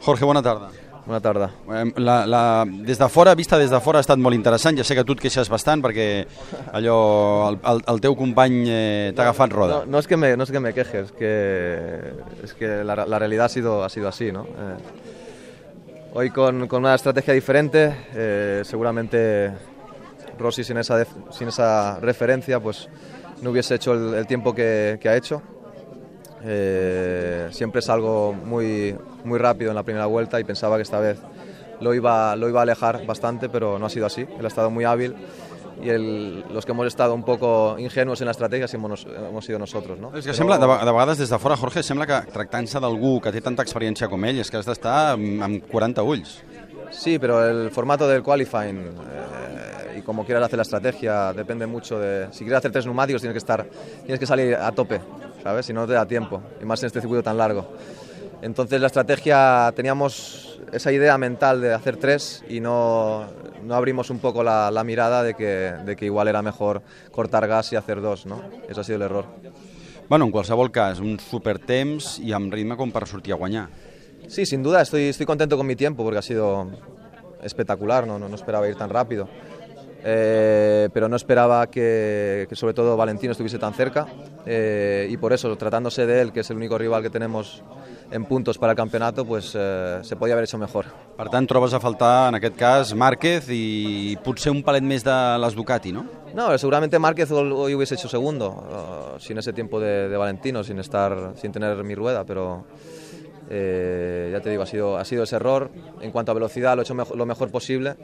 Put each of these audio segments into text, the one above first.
Jorge, bona tarda. Bona tarda. Eh, La, la, des de fora, vista des de fora, ha estat molt interessant. Ja sé que tu et queixes bastant perquè allò, el, el, el teu company eh, t'ha agafat roda. No, no, es que me, no es que me queje, es que, es que la, la realidad ha sido, ha sido así. ¿no? Eh, hoy con, con una estrategia diferente, eh, seguramente Rossi sin esa, sin esa referencia pues no hubiese hecho el, el tiempo que, que ha hecho. Eh, siempre salgo muy, muy rápido en la primera vuelta y pensaba que esta vez lo iba, lo iba a alejar bastante, pero no ha sido así. Él ha estado muy hábil y el- los que hemos estado un poco ingenuos en la estrategia sí hemos, hemos sido nosotros. ¿no? És que Pero- sembla, de, de vegades des de fora, Jorge, sembla que tractant-se d'algú que té tanta experiència com ell és que has d'estar amb, amb 40 ulls. Sí, pero el formato del qualifying eh, y como quieras hacer la estrategia depende mucho de... Si quieres hacer tres neumáticos tienes que estar, tienes que salir a tope, ¿sabes? Si no no te da tiempo, y más en este circuito tan largo. Entonces la estrategia, teníamos esa idea mental de hacer tres y no, no abrimos un poco la, la mirada de que, de que igual era mejor cortar gas y hacer dos, ¿no? Eso ha sido el error. Bueno, en qualsevol cas, un supertemps i amb ritme com per sortir a guanyar. Sí, sin duda, estoy, estoy contento con mi tiempo porque ha sido espectacular, no, no, no esperaba ir tan rápido. Eh, pero no esperaba que, que sobre todo Valentino estuviese tan cerca eh, y por eso, tratándose de él, que es el único rival que tenemos en puntos para el campeonato, pues eh, se podía haber hecho mejor. Per tant, trobes a faltar, en aquest cas, Márquez i potser un palet més de les Ducati, no? No, seguramente Márquez hoy hoy hubiese hecho segundo, uh, sin ese tiempo de, de Valentino, sin estar, sin tener mi rueda, pero eh, ya te digo, ha sido, ha sido ese error. En cuanto a velocidad, lo he hecho mejo- lo mejor posible,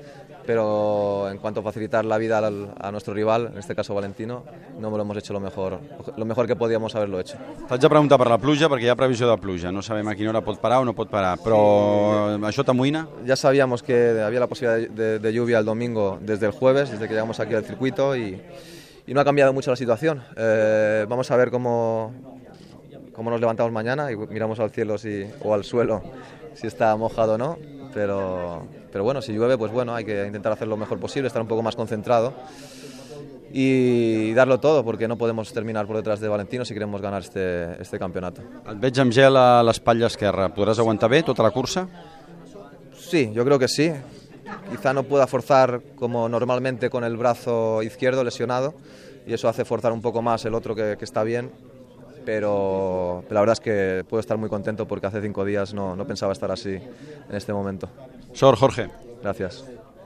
pero en cuanto a facilitar la vida al- a nuestro rival, en este caso Valentino, no me lo hemos hecho lo mejor, lo mejor que podíamos haberlo hecho. T'haig de preguntar per la pluja, perquè hi ha previsió de pluja. No sabem a quina hora pot parar o no pot parar, però això t'amoïna? Ya sabíamos que había la posibilidad de, de lluvia el domingo desde el jueves, desde que llegamos aquí al circuito y, y no ha cambiado mucho la situación. Eh, vamos a ver cómo, cómo nos levantamos mañana y miramos al cielo si, o al suelo si está mojado o no. Pero, pero bueno, si llueve, pues bueno, hay que intentar hacer lo mejor posible, estar un poco más concentrado y darlo todo, porque no podemos terminar por detrás de Valentino si queremos ganar este, este campeonato. Et veig amb gel a l'espatlla esquerra. Podràs aguantar bé tota la cursa? Sí, yo creo que sí. Quizá no pueda forzar como normalmente con el brazo izquierdo lesionado y eso hace forzar un poco más el otro que, que está bien, pero, la verdad es que puedo estar muy contento porque hace cinco días no, no pensaba estar así en este momento. Sort, Jorge. Gracias.